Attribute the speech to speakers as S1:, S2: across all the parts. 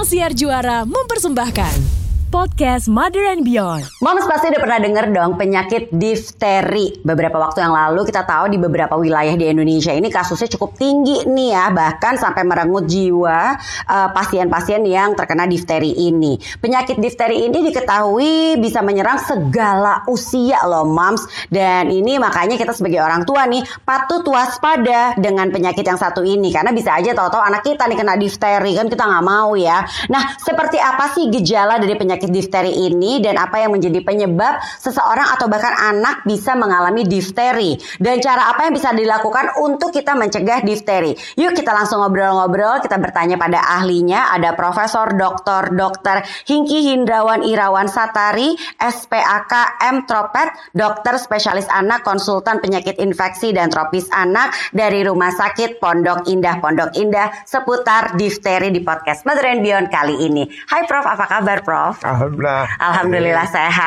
S1: Ruang Siar Juara mempersembahkan podcast Mother and Beyond.
S2: Moms pasti udah pernah denger dong penyakit difteri. Beberapa waktu yang lalu kita tahu di beberapa wilayah di Indonesia ini kasusnya cukup tinggi nih ya, bahkan sampai merenggut jiwa uh, pasien-pasien uh, yang terkena difteri ini. Penyakit difteri ini diketahui bisa menyerang segala usia loh moms dan ini makanya kita sebagai orang tua nih patut waspada dengan penyakit yang satu ini karena bisa aja tahu-tahu anak kita nih kena difteri kan kita nggak mau ya. Nah, seperti apa sih gejala dari penyakit difteri ini dan apa yang menjadi penyebab seseorang atau bahkan anak bisa mengalami difteri dan cara apa yang bisa dilakukan untuk kita mencegah difteri. Yuk kita langsung ngobrol-ngobrol, kita bertanya pada ahlinya ada Profesor Dr. Dr. Hingki Hindrawan Irawan Satari, SPAK M Tropet, dokter spesialis anak konsultan penyakit infeksi dan tropis anak dari Rumah Sakit Pondok Indah Pondok Indah seputar difteri di podcast Mother and Beyond kali ini. Hai Prof, apa kabar Prof?
S3: Alhamdulillah.
S2: Alhamdulillah sehat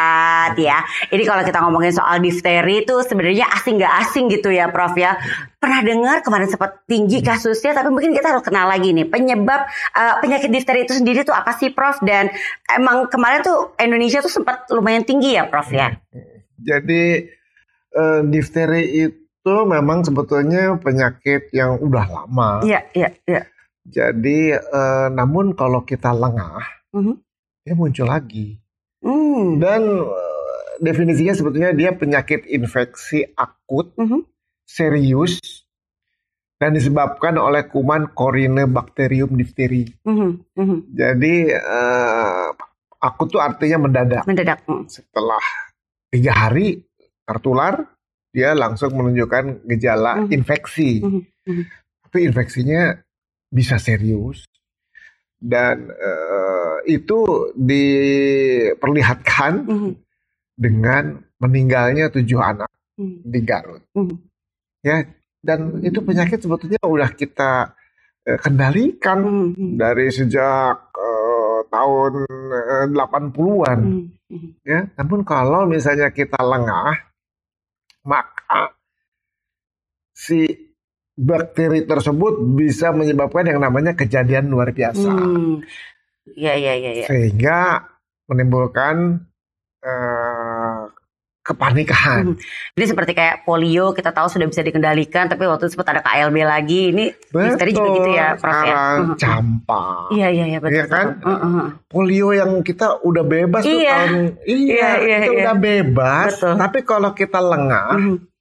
S2: ya. Ini kalau kita ngomongin soal difteri itu sebenarnya asing nggak asing gitu ya, Prof ya. Pernah dengar kemarin sempat tinggi kasusnya, tapi mungkin kita harus kenal lagi nih penyebab uh, penyakit difteri itu sendiri tuh apa sih, Prof? Dan emang kemarin tuh Indonesia tuh sempat lumayan tinggi ya, Prof ya.
S3: Jadi uh, difteri itu memang sebetulnya penyakit yang udah lama.
S2: Iya, iya, iya.
S3: Jadi, uh, namun kalau kita lengah, uh mhm. -huh dia muncul lagi. Hmm. Dan uh, definisinya sebetulnya dia penyakit infeksi akut, mm -hmm. serius, dan disebabkan oleh kuman Corynebacterium diphtheria. Mm -hmm. Mm -hmm. Jadi uh, akut itu artinya mendadak.
S2: Mendadak.
S3: Mm. Setelah tiga hari tertular, dia langsung menunjukkan gejala mm -hmm. infeksi. Mm -hmm. Tapi infeksinya bisa serius dan uh, itu diperlihatkan mm -hmm. dengan meninggalnya tujuh anak mm -hmm. di Garut. Mm -hmm. Ya, dan itu penyakit sebetulnya udah kita uh, kendalikan mm -hmm. dari sejak uh, tahun uh, 80-an. Mm -hmm. Ya, namun kalau misalnya kita lengah, maka si bakteri tersebut bisa menyebabkan yang namanya kejadian luar biasa. Hmm.
S2: Ya, ya, ya, ya.
S3: Sehingga menimbulkan uh, kepanikan. Hmm.
S2: Jadi seperti kayak polio kita tahu sudah bisa dikendalikan, tapi waktu itu sempat ada KLB lagi. Ini
S3: betul. juga gitu ya, Prof ya.
S2: Hmm.
S3: campak.
S2: Iya, iya, iya betul.
S3: Iya kan? Uh, uh. Polio yang kita udah bebas iya. tuh tahun iya, iya, iya kita iya. udah bebas. Betul. Tapi kalau kita lengah, uh.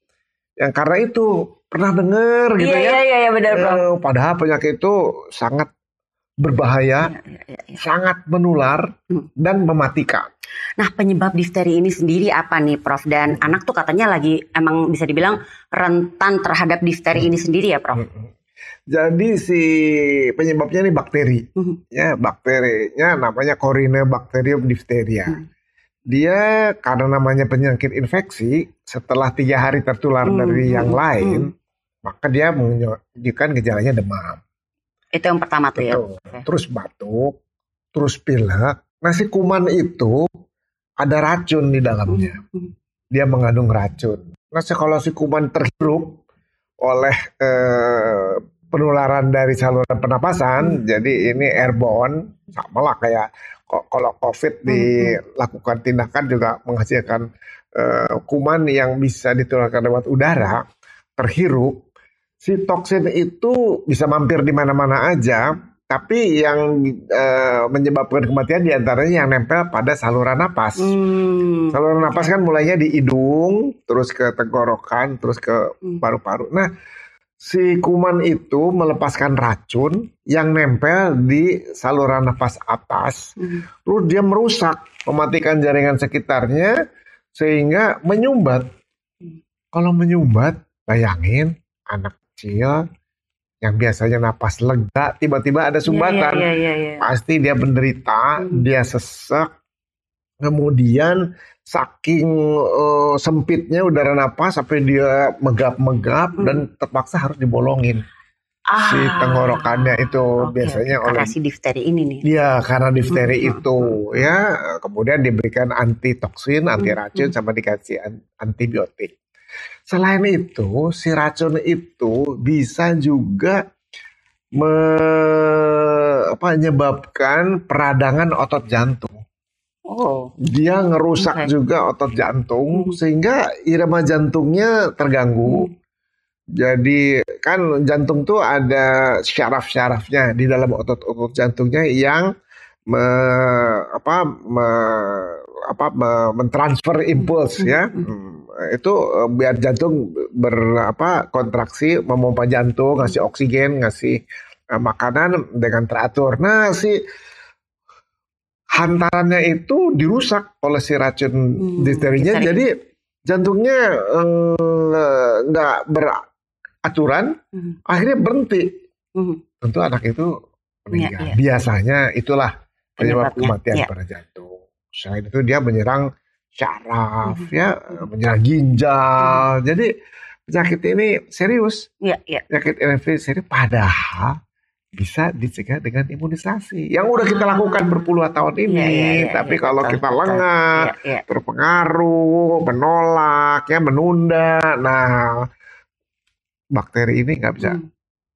S3: Yang karena itu pernah dengar gitu
S2: iya,
S3: ya.
S2: Iya iya iya benar Bro.
S3: Eh, padahal penyakit itu sangat berbahaya, iya, iya, iya. sangat menular hmm. dan mematikan.
S2: Nah penyebab difteri ini sendiri apa nih Prof? Dan hmm. anak tuh katanya lagi emang bisa dibilang rentan terhadap difteri hmm. ini sendiri ya Prof? Hmm.
S3: Jadi si penyebabnya ini bakteri, hmm. ya bakterinya namanya Corynebacterium diphtheria. Hmm dia karena namanya penyakit infeksi setelah tiga hari tertular hmm, dari yang hmm, lain hmm maka dia menunjukkan gejalanya demam.
S2: Itu yang pertama tuh ya.
S3: Terus batuk, terus pilek. Nah si kuman itu ada racun di dalamnya. Hmm. Dia mengandung racun. Nah kalau si kuman terhirup oleh eh, penularan dari saluran pernapasan, hmm. jadi ini airborne, sama lah kayak kalau COVID hmm, dilakukan tindakan juga menghasilkan eh, kuman yang bisa ditularkan lewat udara, terhirup, si toksin itu bisa mampir di mana-mana aja, tapi yang e, menyebabkan kematian di antaranya yang nempel pada saluran napas. Hmm. Saluran napas kan mulainya di hidung, terus ke tenggorokan, terus ke hmm. paru-paru. Nah, si kuman itu melepaskan racun yang nempel di saluran nafas atas, hmm. terus dia merusak, mematikan jaringan sekitarnya, sehingga menyumbat. Hmm. Kalau menyumbat, bayangin anak kecil yang biasanya napas lega tiba-tiba ada iya, sumbatan yeah, yeah, yeah, yeah, pasti dia menderita hmm. dia sesek kemudian saking uh, sempitnya udara napas sampai dia megap-megap hmm. dan terpaksa harus dibolongin ah, si tenggorokannya itu okay, biasanya
S2: okay. oleh si difteri ini nih.
S3: Iya, karena difteri hmm. itu ya kemudian diberikan anti toksin, anti hmm, racun hmm. sama dikasih antibiotik. Selain itu, si racun itu bisa juga me, apa menyebabkan peradangan otot jantung.
S2: Oh.
S3: Dia ngerusak
S2: Oke.
S3: juga otot jantung
S2: Hmm.
S3: sehingga irama jantungnya terganggu. Jadi kan jantung tuh ada syaraf-syarafnya di dalam otot-otot jantungnya yang me, apa me- apa me- mentransfer impuls ya. Hmm, Itu eh, biar jantung ber apa kontraksi memompa jantung, ngasih oksigen, ngasih eh, makanan dengan teratur. Nah, si hantarannya itu dirusak oleh si racun
S2: Hmm,
S3: difterinya
S2: difteri.
S3: jadi jantungnya eh, nggak beraturan
S2: Hmm.
S3: akhirnya berhenti
S2: Hmm.
S3: tentu anak itu meninggal
S2: Iya, iya.
S3: biasanya itulah penyebab kematian
S2: iya.
S3: pada jantung selain itu dia menyerang syaraf
S2: Mhm.
S3: ya menyerang ginjal jadi penyakit ini serius
S2: Iya, iya.
S3: penyakit infeksi serius padahal bisa dicegah dengan imunisasi yang udah kita lakukan berpuluh tahun ini
S2: Iya, iya, iya,
S3: tapi
S2: iya,
S3: kalau
S2: betul,
S3: kita lengah
S2: Iya, iya.
S3: terpengaruh, menolak, ya menunda. Nah, bakteri ini nggak bisa
S2: Hmm.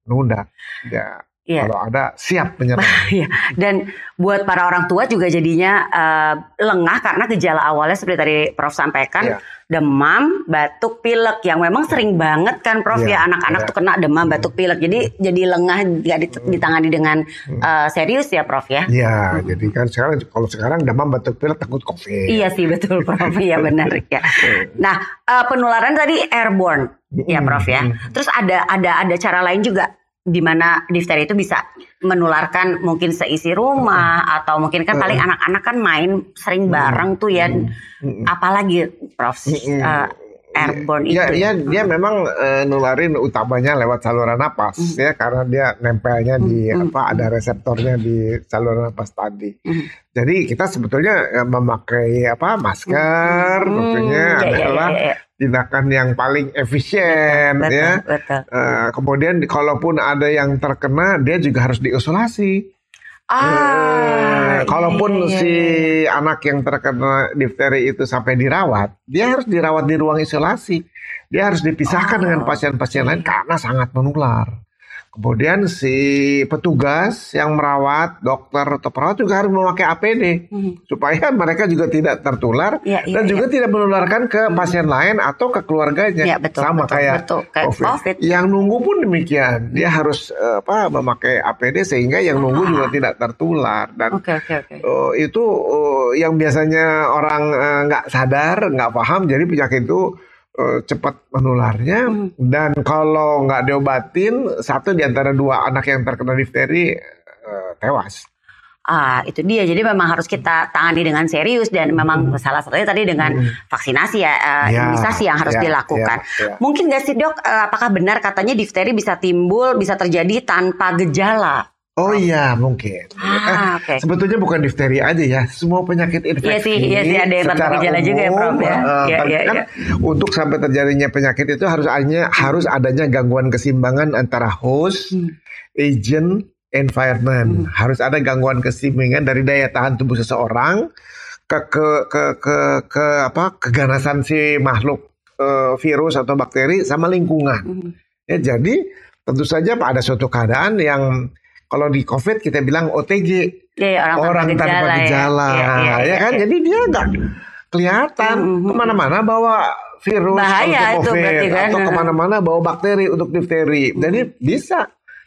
S3: nunda. Ya,
S2: Iya.
S3: kalau ada siap menyerang.
S2: Dan buat para orang tua juga jadinya eh, lengah karena gejala awalnya seperti tadi Prof sampaikan
S3: Iya.
S2: demam, batuk, pilek yang memang sering banget kan Prof
S3: Iya,
S2: ya anak-anak
S3: iya.
S2: tuh kena demam, batuk, pilek. Jadi jadi lengah nggak dit- ditangani dengan eh, serius ya Prof ya.
S3: Ya, jadi kan sekarang kalau sekarang demam batuk pilek takut covid.
S2: Iya sih betul Prof ya benar ya. Nah eh, penularan tadi airborne ya Prof ya. Terus ada ada ada cara lain juga di mana difteri itu bisa menularkan mungkin seisi rumah atau mungkin kan paling anak-anak kan main sering bareng tuh ya. Apalagi Prof eh, airborne
S3: Ya,
S2: itu.
S3: ya, dia memang eh, nularin utamanya lewat saluran napas
S2: Hmm.
S3: ya karena dia nempelnya di apa ada reseptornya di saluran napas tadi.
S2: Hmm.
S3: Jadi kita sebetulnya eh, memakai apa masker
S2: Hmm,
S3: tentunya
S2: ya, ya,
S3: adalah
S2: ya, ya.
S3: tindakan yang paling efisien
S2: Betul,
S3: ya.
S2: betul.
S3: Eh, kemudian di- kalaupun ada yang terkena dia juga harus diisolasi.
S2: Ah,
S3: Eh, kalaupun
S2: iya, iya,
S3: si
S2: iya.
S3: anak yang terkena difteri itu sampai dirawat, dia harus dirawat di ruang isolasi. Dia harus dipisahkan
S2: Oh,
S3: dengan pasien-pasien lain karena sangat menular. Kemudian si petugas yang merawat, dokter atau perawat juga harus memakai APD
S2: Hmm.
S3: supaya mereka juga tidak tertular
S2: Iya, iya,
S3: dan
S2: iya.
S3: juga tidak menularkan ke pasien lain atau ke keluarganya.
S2: Iya, betul,
S3: Sama
S2: betul,
S3: kayak,
S2: betul. Kayak COVID.
S3: Yang nunggu pun demikian, dia harus eh, apa memakai APD sehingga yang nunggu
S2: Ah.
S3: juga tidak tertular dan
S2: Oke oke oke.
S3: eh, itu eh, yang biasanya orang nggak sadar, nggak paham, jadi penyakit itu eh, cepat menularnya
S2: Hmm.
S3: dan kalau nggak diobatin satu di antara dua anak yang terkena difteri eh, tewas.
S2: Ah, itu dia. Jadi memang harus kita tangani dengan serius dan memang salah satunya tadi dengan vaksinasi ya, eh,
S3: Ya,
S2: imunisasi yang harus
S3: ya,
S2: dilakukan.
S3: ya, ya.
S2: Mungkin nggak sih dok, apakah benar katanya difteri bisa timbul, bisa terjadi tanpa gejala?
S3: Oh iya mungkin.
S2: Ah,
S3: Eh,
S2: oke.
S3: Sebetulnya bukan difteri aja ya, semua penyakit infeksi.
S2: Iya sih, iya sih, ada yang tanpa
S3: secara
S2: gejala juga ya, Prof, ya. Iya,
S3: kan-
S2: iya,
S3: kan
S2: iya.
S3: Untuk sampai terjadinya penyakit itu harus adanya harus adanya gangguan keseimbangan antara host,
S2: Hmm.
S3: agent, environment. Harus ada gangguan keseimbangan dari daya tahan tubuh seseorang ke ke ke ke, ke apa keganasan si makhluk eh, virus atau bakteri sama lingkungan.
S2: Hmm.
S3: Ya, jadi tentu saja ada suatu keadaan yang kalau di COVID kita bilang OTG
S2: Iya, iya,
S3: orang, tanpa gejala,
S2: ya. Iya, iya,
S3: ya
S2: iya,
S3: kan?
S2: iya.
S3: Jadi dia nggak kelihatan
S2: Mhm.
S3: ke mana-mana bawa virus
S2: Bahaya
S3: untuk
S2: itu berarti
S3: COVID
S2: kan.
S3: atau ke mana-mana bawa bakteri untuk difteri. Jadi bisa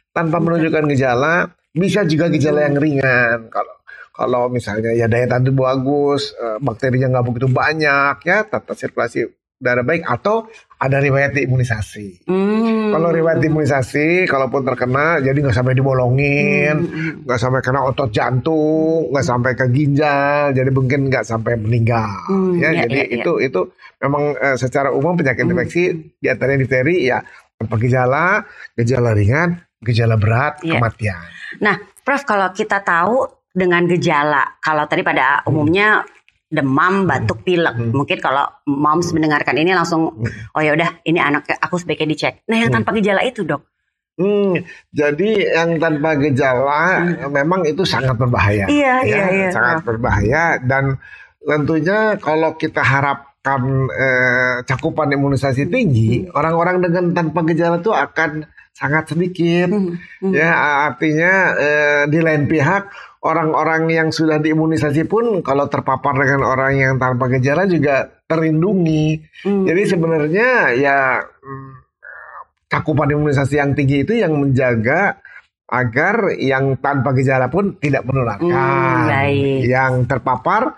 S3: tanpa menunjukkan gejala, bisa juga gejala yang ringan. Kalau kalau misalnya ya daya tahan tubuh bagus, eh, bakterinya nggak begitu banyak, ya tata sirkulasi darah baik atau ada riwayat imunisasi.
S2: Hmm.
S3: Kalau riwayat imunisasi, kalaupun terkena, jadi nggak sampai dibolongin,
S2: Hmm,
S3: nggak sampai kena otot jantung, nggak sampai ke ginjal, jadi mungkin nggak sampai meninggal.
S2: Hmm,
S3: ya,
S2: iya,
S3: jadi
S2: iya.
S3: itu itu memang eh, secara umum penyakit
S2: Hmm.
S3: infeksi di antaranya difteri ya tanpa gejala, gejala ringan, gejala berat,
S2: Iya.
S3: kematian.
S2: Nah, Prof, kalau kita tahu dengan gejala, kalau tadi pada umumnya demam, batuk, pilek,
S3: Hmm.
S2: mungkin kalau moms mendengarkan ini langsung, oh ya udah, ini anak aku sebaiknya dicek. Nah, yang tanpa gejala itu dok,
S3: Hmm, jadi yang tanpa gejala memang itu sangat berbahaya.
S2: Hmm. Iya,
S3: ya,
S2: iya, iya.
S3: Sangat berbahaya dan tentunya kalau kita harapkan eh, cakupan imunisasi tinggi, orang-orang dengan tanpa gejala itu akan sangat sedikit.
S2: Hmm, hmm.
S3: Ya artinya eh, di lain pihak orang-orang yang sudah diimunisasi pun kalau terpapar dengan orang yang tanpa gejala juga terlindungi.
S2: Hmm.
S3: Jadi sebenarnya ya mm, cakupan imunisasi yang tinggi itu yang menjaga agar yang tanpa gejala pun tidak menularkan.
S2: Hmm, baik.
S3: Yang terpapar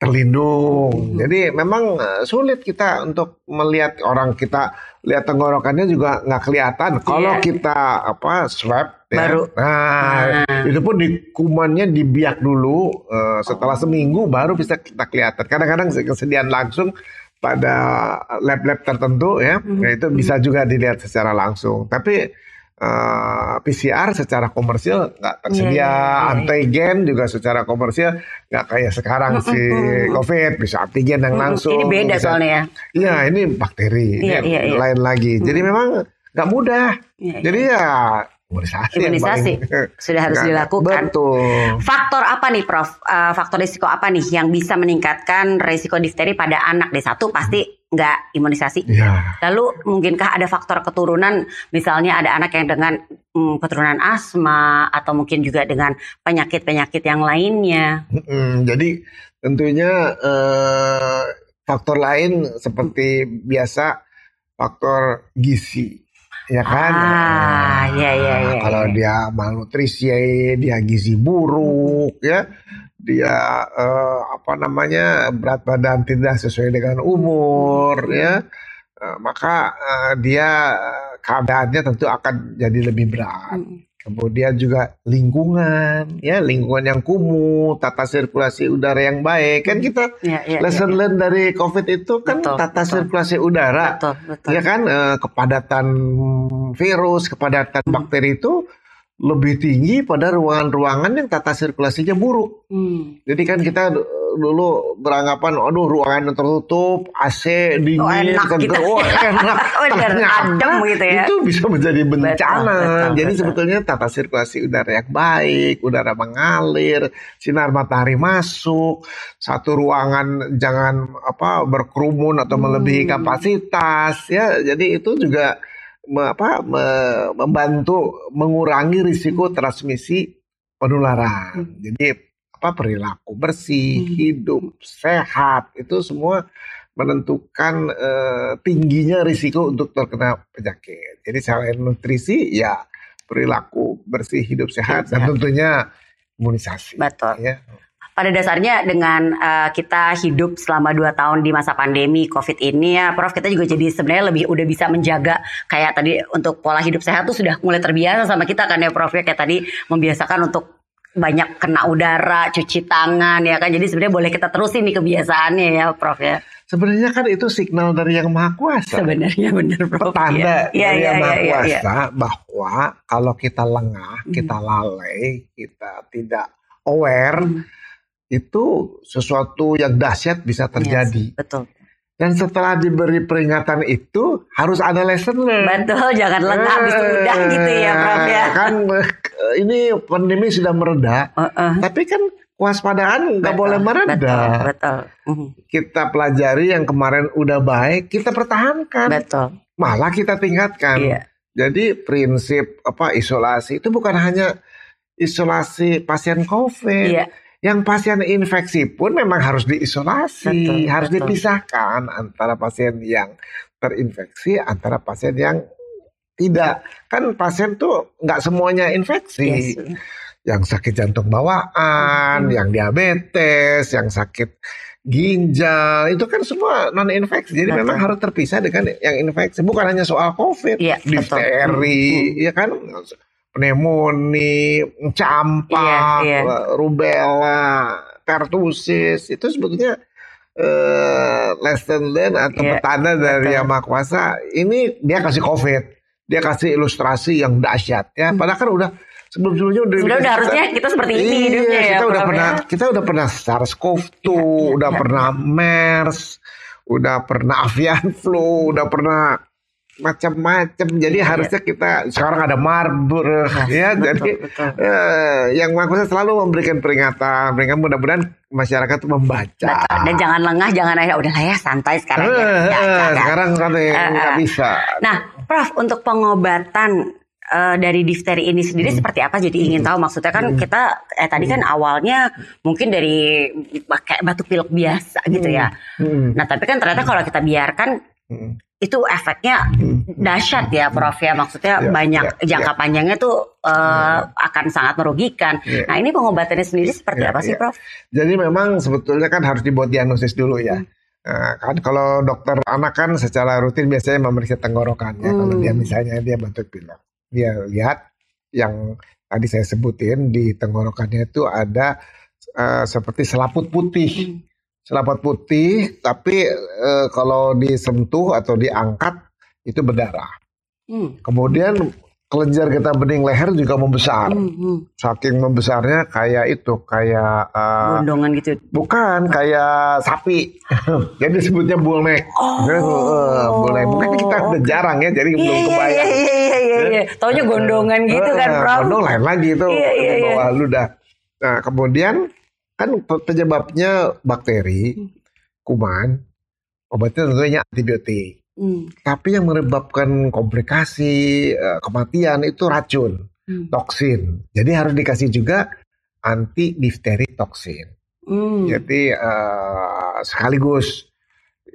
S3: terlindung.
S2: Hmm.
S3: Jadi memang eh, sulit kita untuk melihat orang kita lihat tenggorokannya juga nggak kelihatan. Kalau
S2: Iya.
S3: kita apa swab ya.
S2: Baru.
S3: Nah,
S2: Ah.
S3: itu pun di kumannya dibiak dulu eh, setelah
S2: Oh.
S3: seminggu baru bisa kita kelihatan. Kadang-kadang kesediaan langsung pada lab-lab tertentu ya, ya itu bisa juga dilihat secara langsung. Tapi eh, PCR secara komersil nggak tersedia,
S2: iya, iya, iya.
S3: antigen juga secara komersil nggak kayak sekarang si COVID bisa antigen yang
S2: Hmm,
S3: langsung.
S2: Ini beda
S3: bisa-
S2: soalnya ya.
S3: Iya, ini bakteri,
S2: Iya,
S3: ini
S2: iya, iya.
S3: lain lagi. Jadi memang nggak mudah.
S2: Iya, iya.
S3: Jadi ya imunisasi.
S2: Imunisasi sudah harus
S3: Nggak-
S2: dilakukan.
S3: Betul.
S2: Faktor apa nih, Prof? Eh, faktor risiko apa nih yang bisa meningkatkan risiko difteri pada anak? Deh satu pasti nggak imunisasi.
S3: Ya.
S2: Lalu mungkinkah ada faktor keturunan, misalnya ada anak yang dengan mm, keturunan asma atau mungkin juga dengan penyakit-penyakit yang lainnya?
S3: Mm, jadi tentunya eh, faktor lain seperti biasa faktor gizi, ya kan?
S2: Ah, iya, iya, iya,
S3: Kalau
S2: iya.
S3: dia malnutrisi, dia gizi buruk, ya, dia eh, apa namanya berat badan tidak sesuai dengan umur, ya, Eh, maka eh, dia eh, keadaannya tentu akan jadi lebih berat. Kemudian juga lingkungan, ya lingkungan yang kumuh, tata sirkulasi udara yang baik. Kan kita
S2: Ya, ya,
S3: lesson
S2: ya, ya.
S3: learn dari COVID itu kan
S2: Betul,
S3: tata
S2: betul.
S3: sirkulasi udara,
S2: Betul, betul.
S3: ya kan eh, kepadatan virus, kepadatan
S2: Hmm.
S3: bakteri itu lebih tinggi pada ruangan-ruangan yang tata sirkulasinya buruk.
S2: Hmm.
S3: Jadi kan kita d- dulu beranggapan, aduh ruangan yang tertutup, AC dingin,
S2: Oh, enak
S3: seger,
S2: gitu.
S3: oh, enak.
S2: Oh, adem gitu ya.
S3: Itu bisa menjadi bencana.
S2: betul,
S3: Jadi
S2: betul.
S3: sebetulnya tata sirkulasi udara yang baik, udara mengalir, sinar matahari masuk, satu ruangan jangan apa berkerumun atau melebihi
S2: Hmm.
S3: kapasitas, ya. Jadi itu juga me- apa me- membantu mengurangi risiko transmisi penularan.
S2: Hmm.
S3: Jadi apa perilaku bersih,
S2: Hmm.
S3: hidup sehat itu semua menentukan eh, tingginya risiko untuk terkena penyakit. Jadi selain nutrisi ya perilaku bersih, hidup sehat dan
S2: sehat.
S3: tentunya imunisasi.
S2: Betul.
S3: Ya.
S2: Pada dasarnya dengan eh, kita hidup selama 2 tahun di masa pandemi COVID ini ya Prof kita juga jadi sebenarnya lebih udah bisa menjaga kayak tadi untuk pola hidup sehat tuh sudah mulai terbiasa sama kita kan ya Prof ya kayak tadi membiasakan untuk banyak kena udara, cuci tangan ya kan. Jadi sebenarnya boleh kita terusin nih kebiasaannya ya Prof ya.
S3: Sebenarnya kan itu signal dari yang maha kuasa.
S2: Sebenarnya benar Prof.
S3: Tanda
S2: Iya,
S3: dari
S2: iya,
S3: yang maha
S2: iya, iya, iya.
S3: kuasa bahwa kalau kita lengah, kita lalai, kita tidak aware,
S2: Hmm.
S3: Itu sesuatu yang dahsyat bisa terjadi.
S2: Yes, betul.
S3: Dan setelah diberi peringatan itu harus ada lesson.
S2: Betul, jangan lengah habis itu udah gitu ya Prof ya.
S3: Kan eh, ini pandemi sudah mereda,
S2: Heeh.
S3: tapi kan kewaspadaan nggak boleh mereda.
S2: Betul, betul. Mhm.
S3: Kita pelajari yang kemarin udah baik, kita pertahankan,
S2: Betul.
S3: malah kita tingkatkan.
S2: Iya.
S3: Jadi prinsip apa isolasi itu bukan hanya isolasi pasien COVID.
S2: Iya.
S3: Yang pasien infeksi pun memang harus diisolasi,
S2: Betul,
S3: harus
S2: betul.
S3: dipisahkan antara pasien yang terinfeksi antara pasien yang tidak. Kan pasien tuh nggak semuanya infeksi.
S2: Yes.
S3: Yang sakit jantung bawaan,
S2: Hmm.
S3: yang diabetes, yang sakit ginjal, itu kan semua non infeksi. Jadi
S2: Betul.
S3: memang harus terpisah dengan yang infeksi. Bukan hanya soal COVID,
S2: Iya,
S3: difteri, ya kan pneumonia, campak,
S2: Iya, iya.
S3: rubella, pertusis, itu sebetulnya eh, lesson learn atau
S2: Iya,
S3: petanda dari
S2: betul.
S3: yang maha kuasa. Ini dia kasih COVID, dia kasih ilustrasi yang dahsyat ya. Padahal kan udah sebelum sebelumnya udah
S2: udah harusnya kita seperti ini
S3: Iya,
S2: hidupnya ya.
S3: kita udah
S2: Prof,
S3: pernah
S2: ya.
S3: kita udah pernah SARS-CoV-2,
S2: Iya, iya,
S3: udah
S2: iya,
S3: pernah MERS, udah pernah avian flu, udah pernah macam-macam. Jadi
S2: Iya,
S3: harusnya kita sekarang ada Marburg ya.
S2: betul,
S3: Jadi
S2: betul.
S3: eh, yang Kuasa selalu memberikan peringatan, peringatan mudah-mudahan masyarakat tuh membaca.
S2: Betul. Dan jangan lengah, jangan ya udah lah ya santai sekarang ya.
S3: Eh,
S2: Ya,
S3: eh,
S2: jangan.
S3: sekarang kan
S2: Eh,
S3: nggak
S2: eh.
S3: bisa.
S2: Nah, Prof, untuk pengobatan eh, dari difteri ini sendiri
S3: Hmm.
S2: seperti apa? Jadi ingin tahu maksudnya kan kita eh tadi kan awalnya mungkin dari kayak batuk pilek biasa gitu ya.
S3: Hmm.
S2: Nah tapi kan ternyata kalau kita biarkan
S3: Hmm.
S2: Itu efeknya dahsyat ya Prof ya maksudnya
S3: Ya,
S2: banyak
S3: ya,
S2: jangka panjangnya tuh eh, akan sangat merugikan.
S3: Ya.
S2: Nah ini pengobatannya sendiri seperti
S3: Ya,
S2: apa sih
S3: ya.
S2: Prof?
S3: Jadi memang sebetulnya kan harus dibuat diagnosis dulu ya. Nah, kan kalau dokter anak kan secara rutin biasanya memeriksa tenggorokannya. Kalau
S2: Hmm.
S3: dia misalnya dia batuk pilek, dia lihat yang tadi saya sebutin di tenggorokannya itu ada eh, seperti selaput putih. Selaput putih, tapi eh, kalau disentuh atau diangkat itu berdarah.
S2: Hmm.
S3: Kemudian kelenjar getah bening leher juga membesar.
S2: Hmm, hmm.
S3: Saking membesarnya kayak itu, kayak eh,
S2: Gondongan gitu.
S3: Bukan kayak sapi. jadi disebutnya bullneck.
S2: Oh.
S3: Mungkin kita udah jarang ya, jadi belum
S2: Iya iya
S3: kebayang.
S2: iya iya iya iya. Taunya gondongan gitu kan
S3: Eh,
S2: Prof.
S3: Gondong lain lagi itu
S2: Iya, iya,
S3: di
S2: iya.
S3: bawah ludah. Nah, kemudian kan pe- penyebabnya bakteri,
S2: Hmm.
S3: kuman, obatnya tentunya antibiotik.
S2: Hmm.
S3: Tapi yang menyebabkan komplikasi, eh, kematian itu racun,
S2: Hmm.
S3: toksin. Jadi harus dikasih juga anti difteri toksin.
S2: Hmm.
S3: Jadi eh, sekaligus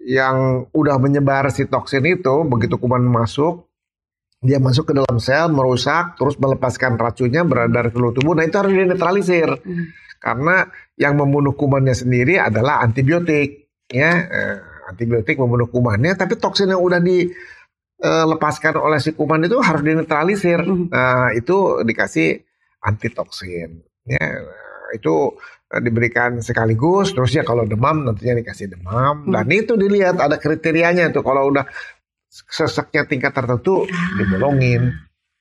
S3: yang udah menyebar si toksin itu begitu kuman masuk dia masuk ke dalam sel merusak terus melepaskan racunnya beredar ke seluruh tubuh. Nah itu harus dinetralisir
S2: Hmm.
S3: Karena yang membunuh kumannya sendiri adalah antibiotik ya. Eh, antibiotik membunuh kumannya tapi toksin yang udah dilepaskan oleh si kuman itu harus dinetralisir.
S2: Hmm.
S3: Nah itu dikasih antitoksin ya. Itu eh, diberikan sekaligus terus ya kalau demam tentunya dikasih demam.
S2: Hmm.
S3: dan itu dilihat ada kriterianya tuh. Kalau udah seseknya tingkat tertentu dibolongin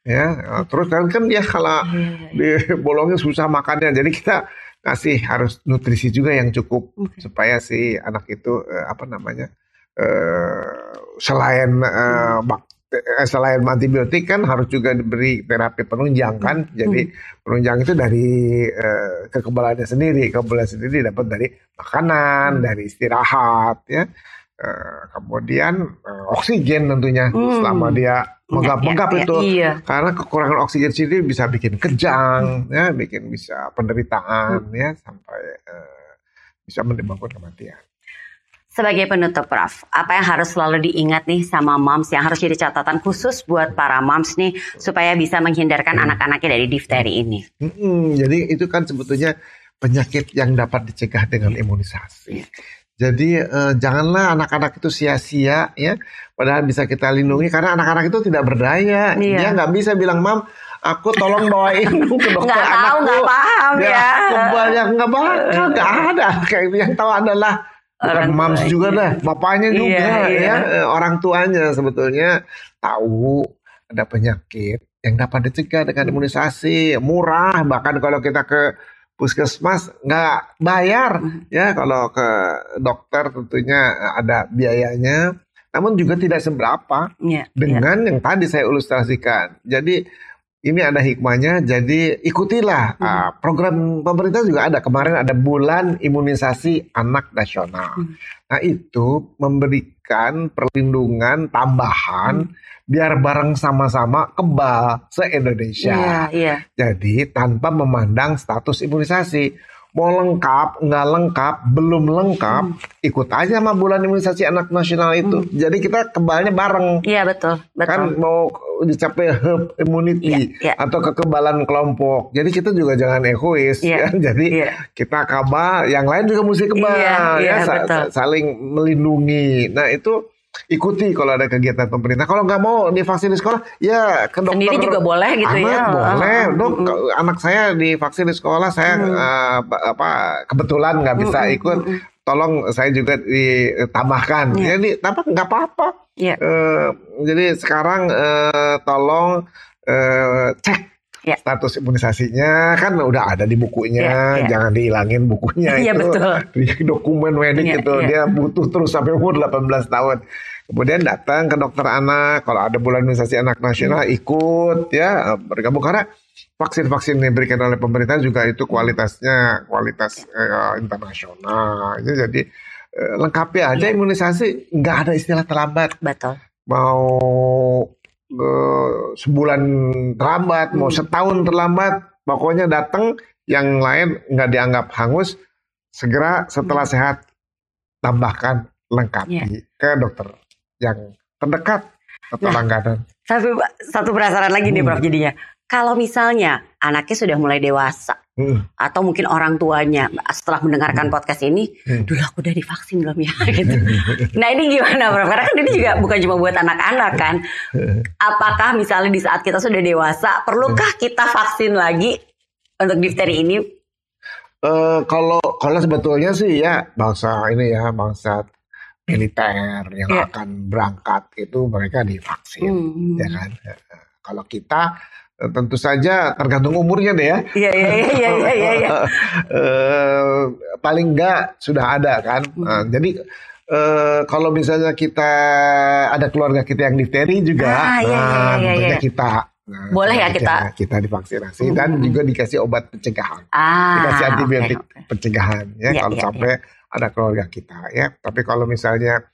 S3: ya. Terus kan kan dia kalau dibolongin susah makannya. Jadi kita kasih harus nutrisi juga yang cukup
S2: Oke.
S3: supaya si anak itu eh, apa namanya eh, selain eh, bak- eh, selain antibiotik kan harus juga diberi terapi penunjang kan. Jadi penunjang itu dari eh, kekebalannya sendiri kekebalan sendiri dapat dari makanan dari istirahat ya. Eh, kemudian oksigen tentunya
S2: Hmm.
S3: selama dia menggap-menggap
S2: Ya, ya,
S3: itu
S2: Iya.
S3: karena kekurangan oksigen sendiri bisa bikin kejang ya bikin bisa penderitaan ya sampai eh, bisa menyebabkan kematian
S2: Sebagai penutup Prof, apa yang harus selalu diingat nih sama moms yang harus jadi catatan khusus buat para moms nih supaya bisa menghindarkan
S3: Hmm.
S2: anak-anaknya dari difteri ini?
S3: Mm-mm, jadi itu kan sebetulnya penyakit yang dapat dicegah dengan imunisasi. Jadi eh, janganlah anak-anak itu sia-sia ya, padahal bisa kita lindungi karena anak-anak itu tidak berdaya.
S2: Iya.
S3: Dia nggak bisa bilang mam, aku tolong bawain ke dokter
S2: Nggak tahu,
S3: anakku.
S2: nggak paham
S3: Dia
S2: ya.
S3: kebanyak nggak bakal, nggak ada. Kayak yang tahu adalah bukan
S2: Orang
S3: mams
S2: tuanya.
S3: juga dah, bapaknya
S2: Iya,
S3: juga
S2: iya.
S3: ya, eh, orang tuanya sebetulnya tahu ada penyakit yang dapat dicegah dengan imunisasi murah bahkan kalau kita ke puskesmas nggak bayar
S2: Hmm.
S3: ya kalau ke dokter tentunya ada biayanya namun juga tidak seberapa
S2: iya.
S3: dengan yang tadi saya ilustrasikan jadi ini ada hikmahnya jadi ikutilah
S2: Hmm.
S3: Ah, program pemerintah juga ada kemarin ada bulan imunisasi anak nasional
S2: Hmm.
S3: nah itu memberikan perlindungan tambahan biar bareng sama-sama kebal se-Indonesia
S2: Iya, iya.
S3: jadi tanpa memandang status imunisasi. Mau lengkap, nggak lengkap, belum lengkap, ikut aja sama bulan imunisasi anak nasional itu. Jadi kita kebalnya bareng.
S2: Iya, betul.
S3: Kan
S2: Betul.
S3: mau dicapai herd immunity
S2: Iya, iya.
S3: atau kekebalan kelompok. Jadi kita juga jangan egois
S2: Iya,
S3: ya. Jadi
S2: iya.
S3: kita kabal, yang lain juga mesti kebal
S2: Iya, iya,
S3: ya sa-
S2: betul.
S3: sa- saling melindungi. Nah, itu ikuti kalau ada kegiatan pemerintah. Kalau nggak mau divaksin di sekolah, ya ke dokter.
S2: Sendiri juga boleh gitu
S3: anak
S2: ya.
S3: boleh,
S2: Ah,
S3: dok.
S2: mm, mm.
S3: Anak saya divaksin di sekolah, saya
S2: Hmm.
S3: eh, apa, kebetulan nggak bisa
S2: Mm, mm,
S3: ikut. Tolong saya juga ditambahkan.
S2: Iya.
S3: Jadi apa nggak apa-apa.
S2: Iya.
S3: Eh, jadi sekarang eh, tolong eh, cek
S2: Iya.
S3: status imunisasinya kan udah ada di bukunya,
S2: Iya, iya.
S3: jangan dihilangin bukunya
S2: Iya,
S3: itu
S2: betul.
S3: di dokumen medik
S2: Iya,
S3: itu
S2: iya.
S3: dia butuh terus sampai umur 18 tahun. Kemudian datang ke dokter anak, kalau ada bulan imunisasi anak nasional
S2: Hmm.
S3: ikut ya bergabung karena vaksin-vaksin yang diberikan oleh pemerintah juga itu kualitasnya kualitas eh, internasional. Itu jadi eh, lengkapi aja
S2: Iya.
S3: imunisasi, nggak ada istilah terlambat
S2: Betul.
S3: mau eh, sebulan terlambat, mau
S2: Hmm.
S3: setahun terlambat, pokoknya datang yang lain nggak dianggap hangus, segera setelah sehat tambahkan lengkapi
S2: Hmm. Iya.
S3: ke dokter yang terdekat atau
S2: Nah.
S3: langganan.
S2: Tapi satu penasaran lagi nih
S3: Hmm.
S2: Prof jadinya. Kalau misalnya anaknya sudah mulai dewasa
S3: Hmm.
S2: atau mungkin orang tuanya setelah mendengarkan podcast ini,
S3: Hmm.
S2: dulu aku udah divaksin belum ya gitu. Nah ini gimana Prof? Karena kan ini juga bukan cuma buat anak-anak kan. Apakah misalnya di saat kita sudah dewasa, perlukah kita vaksin lagi untuk difteri ini?
S3: Eh, kalau kalau sebetulnya sih ya bangsa ini ya bangsa militer yang
S2: Iya.
S3: akan berangkat itu mereka divaksin
S2: Hmm.
S3: ya kan. Kalau kita tentu saja tergantung umurnya deh ya.
S2: Iya iya iya iya iya. iya, iya.
S3: Eh, paling enggak sudah ada kan.
S2: Hmm.
S3: Eh, jadi eh, kalau misalnya kita ada keluarga kita yang difteri juga,
S2: Ah, iya, iya,
S3: nah,
S2: iya,
S3: tentunya
S2: iya.
S3: kita nah,
S2: Boleh ya
S3: kita
S2: kita?
S3: kita divaksinasi
S2: Hmm,
S3: dan juga dikasih obat pencegahan
S2: Ah,
S3: dikasih antibiotik
S2: oke.
S3: pencegahan ya
S2: Iya,
S3: kalau
S2: iya,
S3: sampai ada keluarga kita ya. Tapi kalau misalnya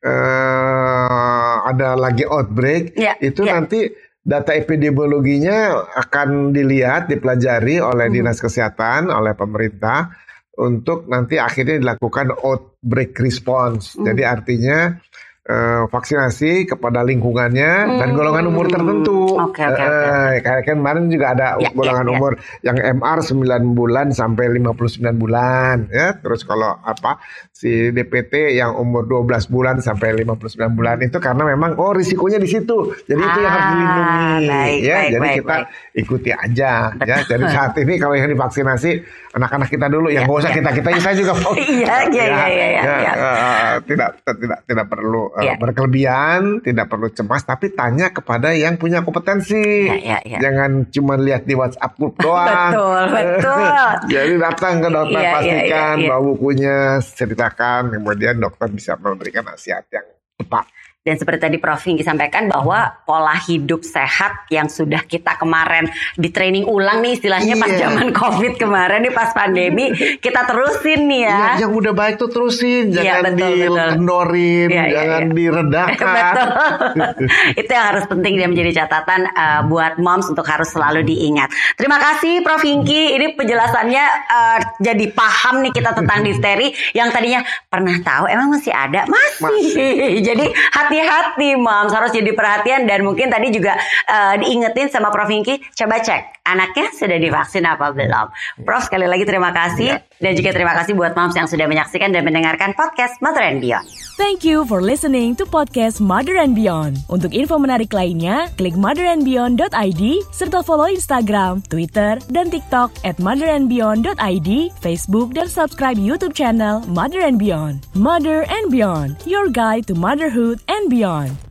S3: eh, ada lagi outbreak
S2: Iya,
S3: itu
S2: iya.
S3: nanti data epidemiologinya akan dilihat dipelajari oleh
S2: Hmm.
S3: dinas kesehatan oleh pemerintah untuk nanti akhirnya dilakukan outbreak response.
S2: Hmm.
S3: Jadi artinya eh, vaksinasi kepada lingkungannya dan
S2: Hmm.
S3: golongan umur tertentu.
S2: Oke, oke, oke,
S3: Eh, kayak kan kemarin juga ada
S2: Ya,
S3: golongan
S2: ya, ya.
S3: umur yang MR 9 bulan sampai 59 bulan ya. Terus kalau apa si DPT yang umur 12 bulan sampai 59 bulan itu karena memang oh risikonya di situ. Jadi itu yang harus
S2: Ah,
S3: dilindungi
S2: baik,
S3: ya.
S2: baik,
S3: Jadi
S2: baik,
S3: kita
S2: baik.
S3: ikuti aja ya. Jadi saat ini kalau yang divaksinasi anak-anak kita dulu
S2: Ya,
S3: yang nggak usah
S2: ya.
S3: kita-kita saya juga.
S2: Iya, iya, iya, iya, iya,
S3: eh, tidak tidak tidak perlu
S2: Iya.
S3: berkelebihan, tidak perlu cemas tapi tanya kepada yang punya kompetensi.
S2: Iya, iya, iya.
S3: Jangan cuma lihat di WhatsApp group doang.
S2: Betul, betul.
S3: Jadi datang ke dokter
S2: Iya, iya,
S3: pastikan
S2: iya, iya.
S3: bawa bukunya, ceritakan, kemudian dokter bisa memberikan nasihat yang tepat.
S2: Dan seperti tadi Prof Hinggi sampaikan bahwa pola hidup sehat yang sudah kita kemarin di training ulang nih istilahnya pas
S3: Iya.
S2: zaman COVID kemarin nih pas pandemi kita terusin nih ya.
S3: Ya, yang udah baik tuh terusin,
S2: Iya,
S3: jangan
S2: betul, betul.
S3: dikendorin,
S2: Iya,
S3: jangan
S2: iya.
S3: diredakan.
S2: Betul. Itu yang harus penting dan menjadi catatan uh, buat moms untuk harus selalu diingat. Terima kasih Prof Hingki. Ini penjelasannya uh, jadi paham nih kita tentang difteri yang tadinya pernah tahu emang masih ada masih. jadi hati-hati moms harus jadi perhatian dan mungkin tadi juga uh, diingetin sama Prof Hingki coba cek anaknya sudah divaksin apa belum. Prof sekali lagi terima kasih dan juga terima kasih buat moms yang sudah menyaksikan dan mendengarkan podcast Mother and Beyond.
S1: Thank you for listening to podcast Mother and Beyond. Untuk info menarik lainnya, klik motherandbeyond.id serta follow Instagram, Twitter, dan TikTok at motherandbeyond.id, Facebook, dan subscribe YouTube channel Mother and Beyond. Mother and Beyond, your guide to motherhood and beyond.